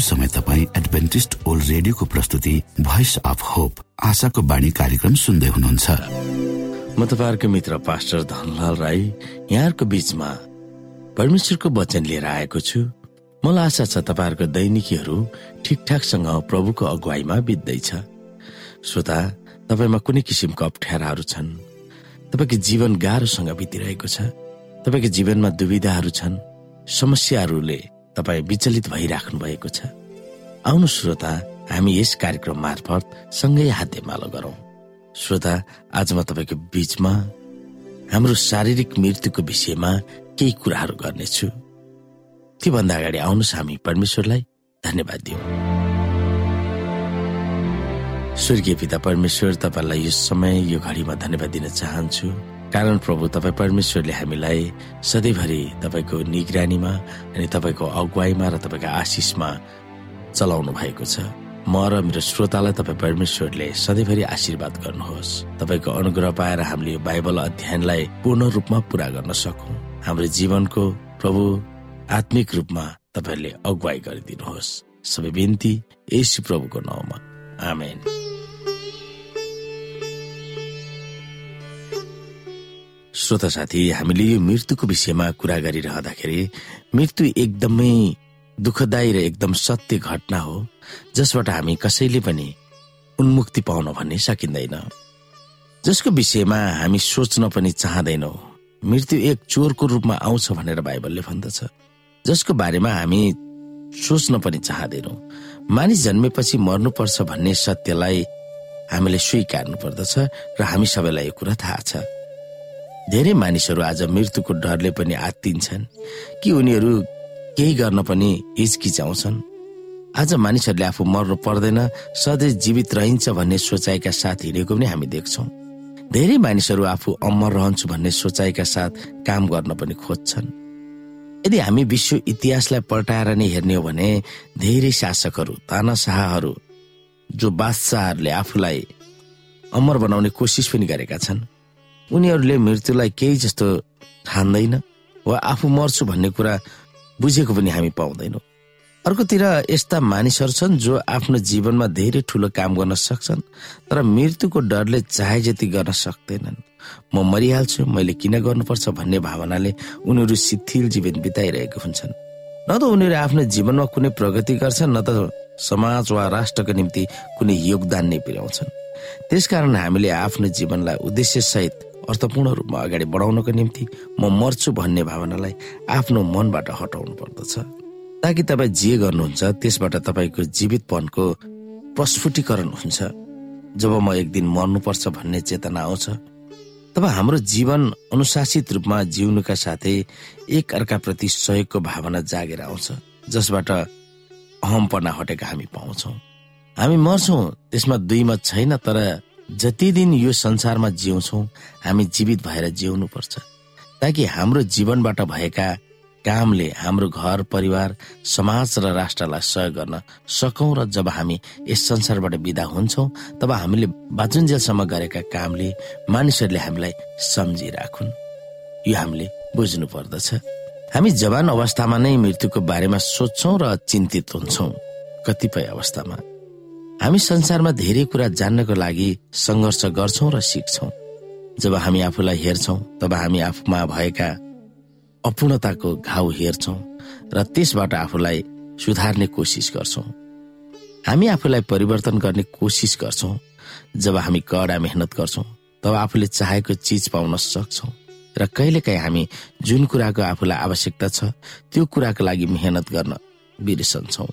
समय तपाईँ Adventist world रेडियोको प्रस्तुति भोइस अफ होप आशाको बाणी कार्यक्रम सुन्दै हुनुहुन्छ। म तपाईँहरूको मित्र पास्टर धनलाल राई यहाँहरूको बीचमा परमेश्वरको वचन लिएर आएको छु। मलाई आशा छ तपाईँहरूको दैनिकीहरू ठिकठाकसँग प्रभुको अगुवाईमा बित्दैछ। श्रोता तपाईँमा कुनै किसिमको अप्ठ्याराहरू छन्? तपाईँको जीवन गाह्रोसँग बितिरहेको छ? तपाईँको जीवनमा दुविधाहरू छन्? समस्याहरूले तपाईँ विचलित भइराख्नु भएको छ। आउनु श्रोता हामी यस कार्यक्रम मार्फत सँगै हातेमालो गरौं। श्रोता आज म तपाईँको बीचमा हाम्रो शारीरिक मृत्युको विषयमा केही कुराहरू गर्नेछु। त्योभन्दा अगाडि आउनुहोस् हामी परमेश्वरलाई। धन्यवाद दिउँ। स्वर्गीय पिता परमेश्वर तपाईँलाई यो समय यो घडीमा धन्यवाद दिन चाहन्छु। कारण प्रभु तपाईँ परमेश्वरले हामीलाई सधैँभरि तपाईँको निगरानीमा अनि तपाईँको अगुवाईमा र तपाईँको आशिषमा चलाउनु भएको छ। म र मेरो श्रोतालाई तपाईँ परमेश्वरले सधैँभरि आशीर्वाद गर्नुहोस्। तपाईँको अनुग्रह पाएर हामीले यो बाइबल अध्ययनलाई पूर्ण रूपमा पूरा गर्न सकौँ। हाम्रो जीवनको प्रभु आत्मिक रूपमा तपाईँले अगुवाई गरिदिनुहोस्। सबै बिन्ती यस प्रभुको नाउँमा। आमेन। श्रोता साथी हामीले यो मृत्युको विषयमा कुरा गरिरहँदाखेरि मृत्यु एकदमै दुःखदायी र एकदम सत्य घटना हो जसबाट हामी कसैले पनि उन्मुक्ति पाउन भन्ने सकिँदैन। जसको विषयमा हामी सोच्न पनि चाहँदैनौ मृत्यु एक चोरको रूपमा आउँछ भनेर बाइबलले भन्दछ। जसको बारेमा हामी सोच्न पनि चाहँदैनौ मानिस जन्मेपछि मर्नुपर्छ भन्ने सत्यलाई हामीले स्वीकार्नु पर्दछ र हामी सबैलाई यो कुरा थाहा छ। धेरै मानिसहरू आज मृत्युको डरले पनि आत्तिन्छन् कि उनीहरू केही गर्न पनि हिचकिचाउँछन्। आज मानिसहरूले आफू मर्नु पर्दैन सधैँ जीवित रहन्छ भन्ने सोचाइका साथ हिँडेको पनि हामी देख्छौँ। धेरै मानिसहरू आफू अमर रहन्छु भन्ने सोचाइका साथ काम गर्न पनि खोज्छन्। यदि हामी विश्व इतिहासलाई पल्टाएर नै हेर्ने हो भने धेरै शासकहरू तानाशाहहरू जो बादशाहहरूले आफूलाई अमर बनाउने कोसिस पनि गरेका छन्। उनीहरूले मृत्युलाई केही जस्तो ठान्दैन वा आफू मर्छु भन्ने कुरा बुझेको पनि हामी पाउँदैनौँ। अर्कोतिर यस्ता मानिसहरू छन् जो आफ्नो जीवनमा धेरै ठुलो काम गर्न सक्छन् तर मृत्युको डरले चाहे जति गर्न सक्दैनन्। म मरिहाल्छु मैले किन गर्नुपर्छ भन्ने भावनाले उनीहरू शिथिल जीवन बिताइरहेको हुन्छन्। न त उनीहरू आफ्नो जीवनमा कुनै प्रगति गर्छन् न त समाज वा राष्ट्रको निम्ति कुनै योगदान नै पुर्याउँछन्। त्यसकारण हामीले आफ्नो जीवनलाई उद्देश्य सहित अर्थपूर्ण रूपमा अगाडि बढाउनको निम्ति म मर्छु भन्ने भावनालाई आफ्नो मनबाट हटाउनु पर्दछ। ताकि तपाईँ जे गर्नुहुन्छ त्यसबाट तपाईँको जीवितपनको प्रस्फुटीकरण हुन्छ। जब म एक दिन मर्नुपर्छ भन्ने चेतना आउँछ तब हाम्रो जीवन अनुशासित रूपमा जिउनुका साथै एक अर्काप्रति सहयोगको भावना जागेर आउँछ जसबाट अहमपना हटेका हामी पाउँछौ। हामी मर्छौँ त्यसमा दुई मत छैन तर जति दिन यो संसारमा जिउँछौ हामी जीवित भएर जिउनु पर्छ ताकि हाम्रो जीवनबाट भएका कामले हाम्रो घर परिवार समाज र राष्ट्रलाई सहयोग गर्न सकौँ र जब हामी यस संसारबाट विदा हुन्छौँ तब हामीले बाजुन्जेलसम्म गरेका कामले मानिसहरूले हामीलाई सम्झिराखुन्। यो हामीले बुझ्नु पर्दछ हामी जवान अवस्थामा नै मृत्युको बारेमा सोध्छौँ र चिन्तित हुन्छौँ। कतिपय अवस्थामा हामी संसारमा धेरै कुरा जान्नको लागि सङ्घर्ष गर्छौँ र सिक्छौँ। जब हामी आफूलाई हेर्छौँ तब हामी आफूमा भएका अपूर्णताको घाउ हेर्छौँ र त्यसबाट आफूलाई सुधार्ने कोसिस गर्छौँ। हामी आफूलाई परिवर्तन गर्ने कोसिस गर्छौँ। जब हामी कडा मेहनत गर्छौँ तब आफूले चाहेको चिज पाउन सक्छौँ र कहिलेकाहीँ हामी जुन कुराको आफूलाई आवश्यकता छ त्यो कुराको लागि मेहनत गर्न बिर्सन्छौँ।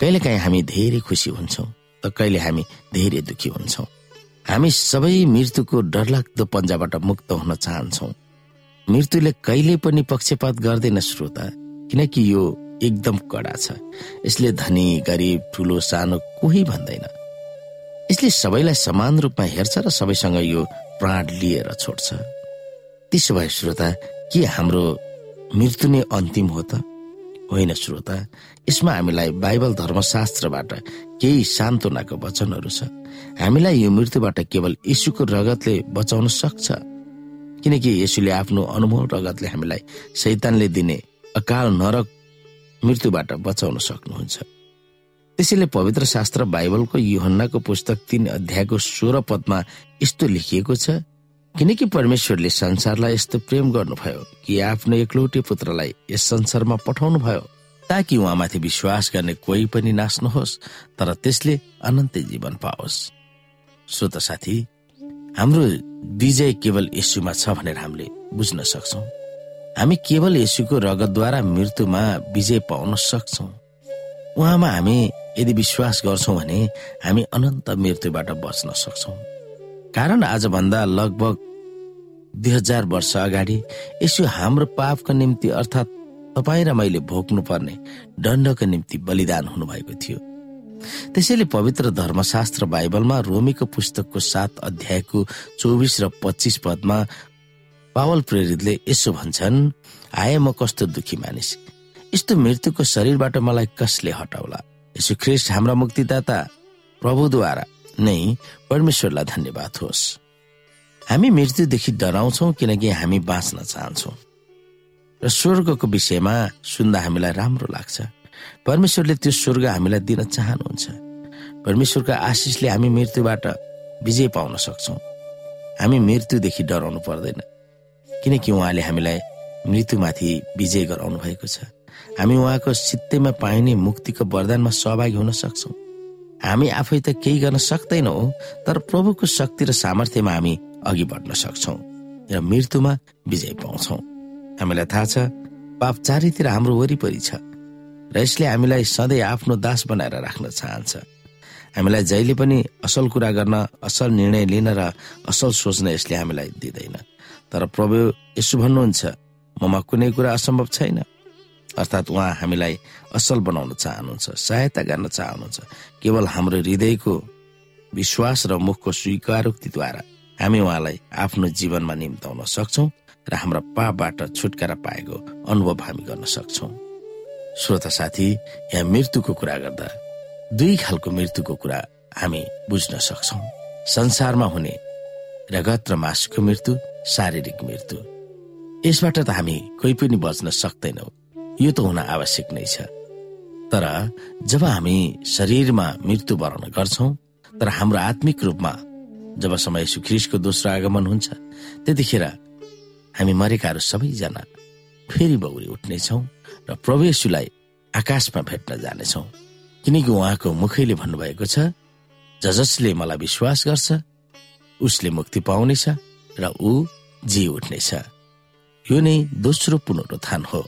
कहिलेकाहीँ हामी धेरै खुसी हुन्छौँ। त कहिले हामी धेरै दुखी हुन्छौँ। हामी सबै मृत्युको डरलाग्दो पन्जाबाट मुक्त हुन चाहन्छौँ। मृत्युले कहिले पनि पक्षपात गर्दैन श्रोता किनकि यो एकदम कडा छ। यसले धनी गरिब ठुलो सानो कोही भन्दैन। यसले सबैलाई समान रूपमा हेर्छ र सबैसँग यो प्राण लिएर छोड्छ। त्यसो भए श्रोता के हाम्रो मृत्यु नै अन्तिम हो त? होइन श्रोता यसमा हामीलाई बाइबल धर्मशास्त्रबाट केही सान्त्वनाको वचनहरू छ। हामीलाई यो मृत्युबाट केवल यीशुको रगतले बचाउन सक्छ। किनकि यसुले आफ्नो अनुभव रगतले हामीलाई सैतानले दिने अकाल नरक मृत्युबाट बचाउन सक्नुहुन्छ। त्यसैले पवित्र शास्त्र बाइबलको युहन्नाको पुस्तक तीन अध्यायको सोह्र पदमा यस्तो लेखिएको छ किनकि परमेश्वरले संसारलाई यस्तो प्रेम गर्नुभयो कि आफ्नो एक्लौटे पुत्रलाई यस संसारमा पठाउनु भयो ताकि उहाँमाथि विश्वास गर्ने कोही पनि नाच्नुहोस् तर त्यसले अनन्त जीवन पाओस्। श्रोत साथी हाम्रो विजय केवल यसुमा छ भनेर हामीले बुझ्न सक्छौ। हामी केवल यसुको रगतद्वारा मृत्युमा विजय पाउन सक्छौ। उहाँमा हामी यदि विश्वास गर्छौँ भने हामी अनन्त मृत्युबाट बच्न सक्छौँ। कारण आजभन्दा लगभग दुई हजार वर्ष अगाडि यसो हाम्रो पापको निम्ति अर्थात् तपाईँ र मैले भोग्नु पर्ने दण्डको निम्ति बलिदान हुनुभएको थियो। त्यसैले पवित्र धर्मशास्त्र बाइबलमा रोमीको पुस्तकको सात अध्यायको चौबिस र पच्चिस पदमा पावल प्रेरितले यसो भन्छन् आए म कस्तो दुखी मानिस? यस्तो मृत्युको शरीरबाट मलाई कसले हटाउला? यसो ख्रिस्ट हाम्रा मुक्तिदाता प्रभुद्वारा नै परमेश्वरलाई धन्यवाद होस्। हामी मृत्युदेखि डराउँछौ किनकि हामी बाँच्न चाहन्छौ। र स्वर्गको विषयमा सुन्दा हामीलाई राम्रो लाग्छ। परमेश्वरले त्यो स्वर्ग हामीलाई दिन चाहनुहुन्छ। परमेश्वरको आशिषले हामी मृत्युबाट विजय पाउन सक्छौ। हामी मृत्युदेखि डराउनु पर्दैन। किनकि उहाँले हामीलाई मृत्युमाथि विजय गराउनु भएको छ। हामी उहाँको सित्तैमा पाइने मुक्तिको वरदानमा सहभागी हुन सक्छौँ। हामी आफै त केही गर्न सक्दैनौ तर प्रभुको शक्ति र सामर्थ्यमा हामी अघि बढ्न सक्छौ र मृत्युमा विजय पाउँछौ। हामीलाई थाहा छ पाप चारैतिर हाम्रो वरिपरि छ र यसले हामीलाई सधैँ आफ्नो दास बनाएर राख्न चाहन्छ। हामीलाई जहिले पनि असल कुरा गर्न असल निर्णय लिन र असल सोच्न यसले हामीलाई दिँदैन। तर प्रभु यसो भन्नुहुन्छ ममा कुनै कुरा असम्भव छैन। अर्थात् उहाँ हामीलाई असल बनाउन चाहनुहुन्छ सहायता गर्न चाहनुहुन्छ। केवल हाम्रो हृदयको विश्वास र मुखको स्वीकारोक्तिद्वारा हामी उहाँलाई आफ्नो जीवनमा निम्ताउन सक्छौ। र हाम्रा पापबाट छुटकारा पाएको अनुभव हामी गर्न सक्छौ। श्रोता साथी यहाँ मृत्युको कुरा गर्दा दुई खालको मृत्युको कुरा हामी बुझ्न सक्छौ। संसारमा हुने रगत र मासुको मृत्यु शारीरिक मृत्यु। यसबाट त हामी कोही पनि बच्न सक्दैनौ। यो त हुन आवश्यक नै छ। तर जब हामी शरीरमा मृत्यु वरण गर्छौँ तर हाम्रो आत्मिक रूपमा जब समय सुख्रिसको दोस्रो आगमन हुन्छ त्यतिखेर हामी मरेकाहरू सबैजना फेरि बौरी उठ्नेछौँ र प्रवेशुलाई आकाशमा भेट्न जानेछौँ। किनकि उहाँको मुखैले भन्नुभएको छ ज जसले मलाई विश्वास गर्छ उसले मुक्ति पाउनेछ र ऊ जी उठ्नेछ। यो नै दोस्रो पुनरुत्थान हो।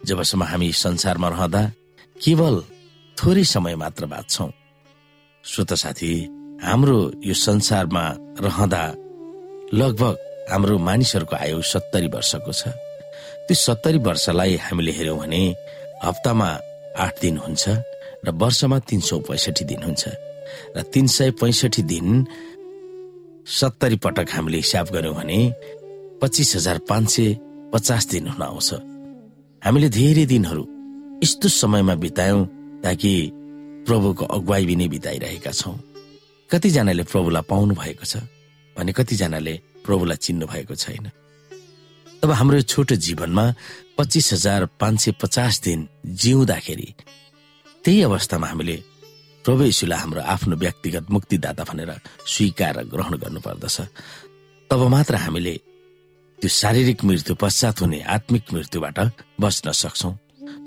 जबसम्म हामी संसारमा रहँदा केवल थोरै समय मात्र बाँच्छौ। श्रोत साथी हाम्रो यो संसारमा रहँदा लगभग हाम्रो मानिसहरूको आयु सत्तरी वर्षको छ। त्यो सत्तरी वर्षलाई हामीले हेऱ्यौँ भने हप्तामा आठ दिन हुन्छ र वर्षमा तिन सौ पैँसठी दिन हुन्छ र तिन सय पैँसठी दिन सत्तरी पटक हामीले हिसाब गर्यौँ भने पच्चिस हजार पाँच सय पचास दिन हुन आउँछ। हामीले धेरै दिनहरू यस्तो समयमा बितायौं ताकि प्रभुको अगुवाई पनि बिताइरहेका छौँ। कतिजनाले प्रभुलाई पाउनु भएको छ भने कतिजनाले प्रभुलाई चिन्नु भएको छैन। तब हाम्रो छोटो जीवनमा पच्चिस हजार पाँच सय पचास दिन जिउँदाखेरि त्यही अवस्थामा हामीले प्रभु यीशुलाई हाम्रो आफ्नो व्यक्तिगत मुक्तिदाता भनेर स्वीकार ग्रहण गर्नुपर्दछ। तब मात्र हामीले त्यो शारीरिक मृत्यु पश्चात हुने आत्मिक मृत्युबाट बच्न सक्छौ।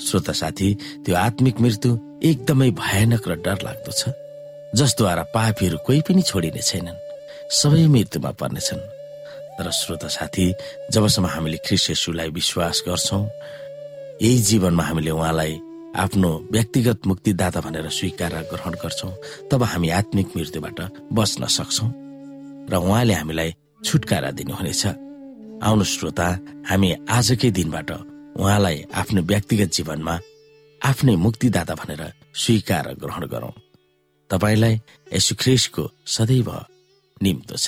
श्रोता साथी त्यो आत्मिक मृत्यु एकदमै भयानक र डर लाग्दो छ जसद्वारा पापीहरू कोही पनि छोडिने छैनन्। सबै मृत्युमा पर्नेछन् तर श्रोता साथी जबसम्म हामीले ख्रिस्टलाई विश्वास गर्छौ यही जीवनमा हामीले उहाँलाई आफ्नो व्यक्तिगत मुक्तिदाता भनेर स्वीकार ग्रहण गर्छौँ तब हामी आत्मिक मृत्युबाट बच्न सक्छौ र उहाँले हामीलाई छुटकारा दिनुहुनेछ। आउनु श्रोता हामी आजकै दिनबाट उहाँलाई आफ्नो व्यक्तिगत जीवनमा आफ्नै मुक्तिदाता भनेर स्वीकार ग्रहण गरौं। तपाईँलाई यसु ख्रिसको सदैव निम्तो छ।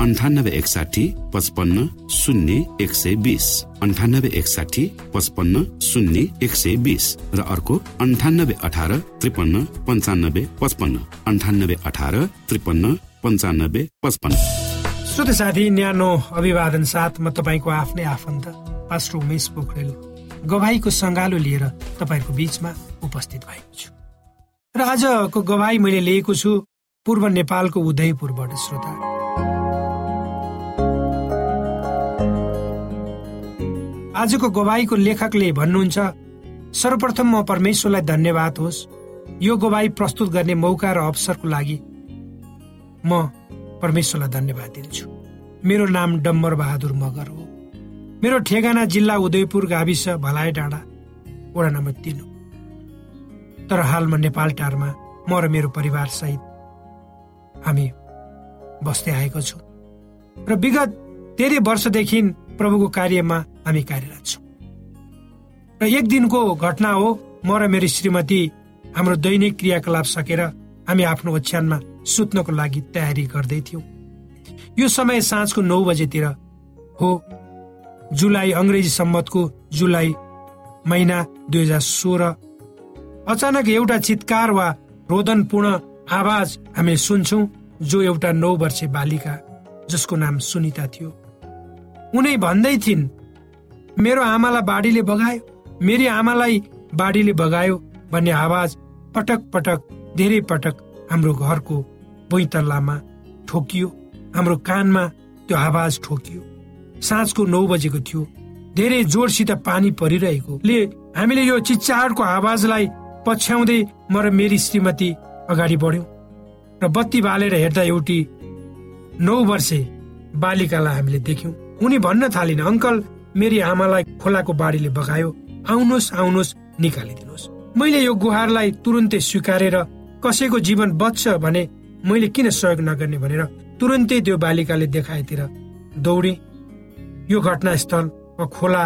अन्ठानब्बे एकसाठी पचपन्न शून्य एक सय बिस. अन्ठानब्बे एकसाठी पचपन्न शून्य एक सय बिस. र अर्को अन्ठानब्बे अठार त्रिपन्न पन्चानब्बे पचपन्न. अन्ठानब्बे अठार त्रिपन्न पन्चानब्बे पचपन्न. श्रोत साथी न्यानो अभिवादन साथ म तपाईँको आफ्नै आफन्त पास्टर उमेश पोखरेल गवाईको सङ्गालो लिएर तपाईँको बिचमा उपस्थित भएको छु। र आजको गवाई मैले लिएको छु पूर्व नेपालको उदयपुरबाट श्रोता। आजको गवाईको लेखकले भन्नुहुन्छ सर्वप्रथम म परमेश्वरलाई धन्यवाद होस्। यो गवाई प्रस्तुत गर्ने मौका र अवसरको लागि म परमेश्वरलाई धन्यवाद दिन्छु। मेरो नाम डम्बर बहादुर मगर हो। मेरो ठेगाना जिल्ला उदयपुर गाविस भलाइ डाँडा वडा नम्बर तिन हो। तर हाल म नेपाल टारमा म र मेरो परिवार सहित हामी बस्दै आएको छौँ। र विगत धेरै वर्षदेखि प्रभुको कार्यमा हामी कार्यरत छौँ। र एक दिनको घटना हो म र मेरो श्रीमती हाम्रो दैनिक क्रियाकलाप सकेर हामी आफ्नो ओछ्यानमा सुत्नको लागि तयारी गर्दै थियौँ। यो समय साँझको नौ बजेतिर हो जुलाई अङ्ग्रेजी सम्मतको जुलाई महिना दुई हजार सोह्र। अचानक एउटा चितकार वा रोदनपूर्ण आवाज हामी सुन्छौँ जो एउटा नौ वर्षे बालिका जसको नाम सुनिता थियो। उनी भन्दै थिइन् मेरो आमालाई बाढीले बगायो मेरी आमालाई बाढीले बगायो भन्ने आवाज पटक पटक धेरै पटक हाम्रो घरको भुइँतल्लामा ठोकियो हाम्रो कानमा त्यो आवाज ठोकियो। साँझको नौ बजेको थियो धेरै जोडसित पानी परिरहेकोले हामीले यो चिच्चाडको आवाजलाई पछ्याउँदै म र मेरी श्रीमती अगाडि बढ्यौँ र बत्ती बालेर हेर्दा एउटी नौ वर्षे बालिकालाई हामीले देख्यौँ। उनी भन्न थालिन् अङ्कल मेरी आमालाई खोलाको बाढीले बगायो। आउनुहोस् आउनुहोस् निकालिदिनुहोस्। मैले यो गुहारलाई तुरुन्तै स्वीकारेर कसैको जीवन बच्छ भने मैले किन सहयोग नगर्ने भनेर तुरन्तै त्यो बालिकाले देखाएतिर दौडे यो घटनास्थल वा खोला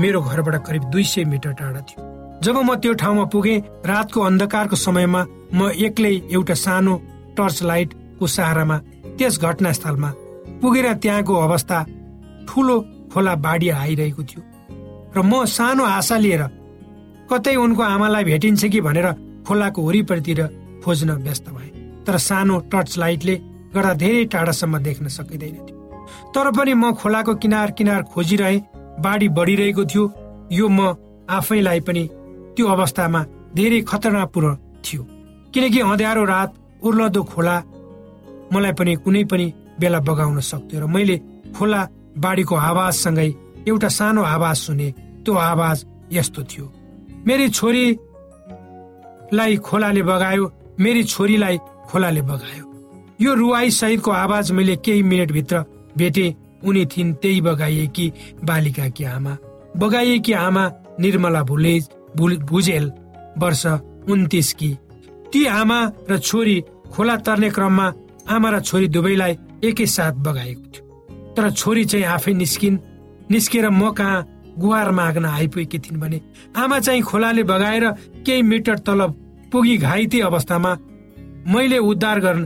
मेरो घरबाट करिब दुई सय मिटर टाढा थियो। जब म त्यो ठाउँमा पुगे रातको अन्धकारको समयमा म एक्लै एउटा सानो टर्च लाइटको सहारामा त्यस घटनास्थलमा पुगेर त्यहाँको अवस्था ठुलो खोला बाढी आइरहेको थियो। र म सानो आशा लिएर कतै उनको आमालाई भेटिन्छ कि भनेर खोलाको वरिपरितिर खोज्न व्यस्त भए। तर सानो टर्च लाइटले गर्दा धेरै टाढासम्म देख्न सकिँदैन थियो। तर पनि म खोलाको किनार किनार खोजिरहे बाढी बढिरहेको थियो। यो म आफैलाई पनि त्यो अवस्थामा धेरै खतरनाकपूर्ण थियो। किनकि अँध्यारो रात उर्लदो खोला मलाई पनि कुनै पनि बेला बगाउन सक्थ्यो र मैले खोला बाढीको आवाजसँगै एउटा सानो आवाज सुने। त्यो आवाज यस्तो थियो। मेरी छोरीलाई खोलाले बगायो मेरी छोरीलाई खोलाले बगायो। यो रुवाई सहितको आवाज मैले केही मिनटभित्र भेटे। उनी थिइन् त्यही बगाइएकी बालिकाकी आमा। बगाइएकी आमा निर्मला भुलेज भुजेल वर्ष उन्तिस कि। ती आमा र छोरी खोला तर्ने क्रममा आमा र छोरी दुवैलाई एकैसाथ बगाएको थियो। तर छोरी चाहिँ आफै निस्किन्। निस्केर म कहाँ गुहार माग्न आइपुगेकी थिइन् भने आमा चाहिँ खोलाले बगाएर केही मिटर तल पुगी घाइते अवस्थामा मैले उद्धार गर्न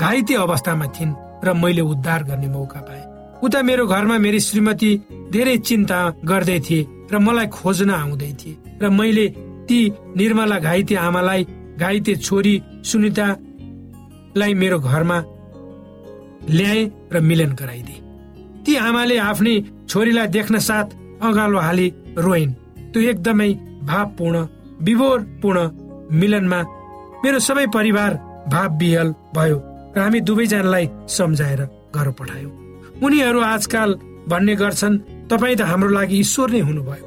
घाइते अवस्थामा थिइन् र मैले उद्धार गर्ने मौका पाएँ। उता मेरो घरमा मेरी श्रीमती धेरै चिन्ता गर्दै थिए र मलाई खोज्न आउँदै थिए र मैले ती निर्मला घाइते आमालाई घाइते छोरी सुनिता लाई मेरो घरमा ल्याए र मिलन गराइदिए। ती आमाले आफ्नै छोरीलाई देख्न साथ अगालो हाली रोइन्। त्यो एकदमै भावपूर्ण विभोरपूर्ण मिलनमा मेरो सबै परिवार भाव बिहल भयो र हामी दुवैजनालाई सम्झाएर घर पठायौँ। उनीहरू आजकाल भन्ने गर्छन् तपाईँ त हाम्रो लागि ईश्वर नै हुनुभयो।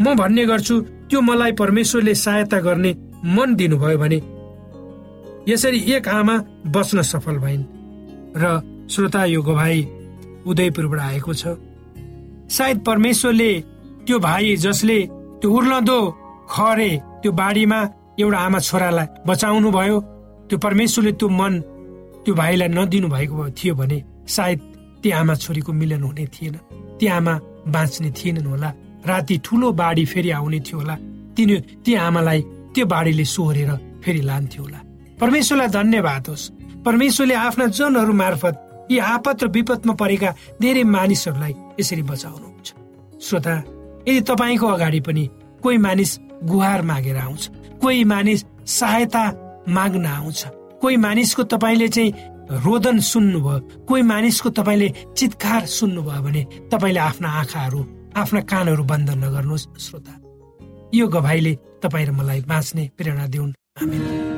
म भन्ने गर्छु त्यो मलाई परमेश्वरले सहायता गर्ने मन दिनुभयो भने यसरी एक आमा बच्न सफल भइन्। र श्रोता यो भाइ उदयपुरबाट आएको छ। सायद परमेश्वरले त्यो भाइ जसले त्यो उर्लदो खरे त्यो बाढीमा एउटा आमा छोरालाई बचाउनु भयो त्यो परमेश्वरले त्यो मन त्यो भाइलाई नदिनु भएको थियो भने सायद ती आमा छोरीको मिलन हुने थिएन। ती आमा बाँच्ने थिएनन् होला। राति ठुलो बाढी फेरि आउने थियो होला। तिनी ती आमालाई त्यो बाढीले सोहोरेर फेरि लान्थ्यो होला। परमेश्वरलाई धन्यवाद होस्। परमेश्वरले आफ्ना जनहरू मार्फत यी आपत र विपदमा परेका धेरै मानिसहरूलाई यसरी बचाउनुहुन्छ। श्रोता यदि तपाईँको अगाडि पनि कोही मानिस गुहार मागेर आउँछ कोही मानिस सहायता माग्न आउँछ कोही मानिसको तपाईँले चाहिँ रोदन सुन्नुभयो कोही मानिसको तपाईँले चितकार सुन्नुभयो भने तपाईँले आफ्ना आँखाहरू आफ्ना कानहरू बन्द नगर्नुहोस् श्रोता। यो गभाइले तपाईँ र मलाई बाँच्ने प्रेरणा दिउन्। आदरणीय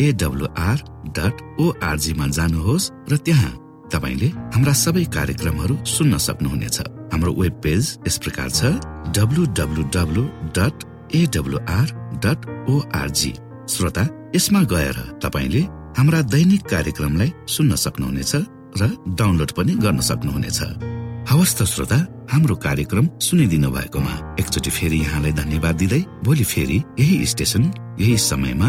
एडब्लुआर डट ओआरजीमा जानुहोस् र त्यहाँ तपाईँले हाम्रा सबै कार्यक्रमहरू सुन्न सक्नुहुनेछ। हाम्रो वेब पेज यस प्रकार छ W dot AWR dot ORG श्रोता यसमा गएर तपाईँले हाम्रा दैनिक कार्यक्रमलाई सुन्न सक्नुहुनेछ र डाउनलोड पनि गर्न सक्नुहुनेछ। हवस् त श्रोता हाम्रो कार्यक्रम सुनिदिनु भएकोमा एकचोटि फेरि यहाँलाई धन्यवाद दिँदै भोलि फेरि यही स्टेशन यही समयमा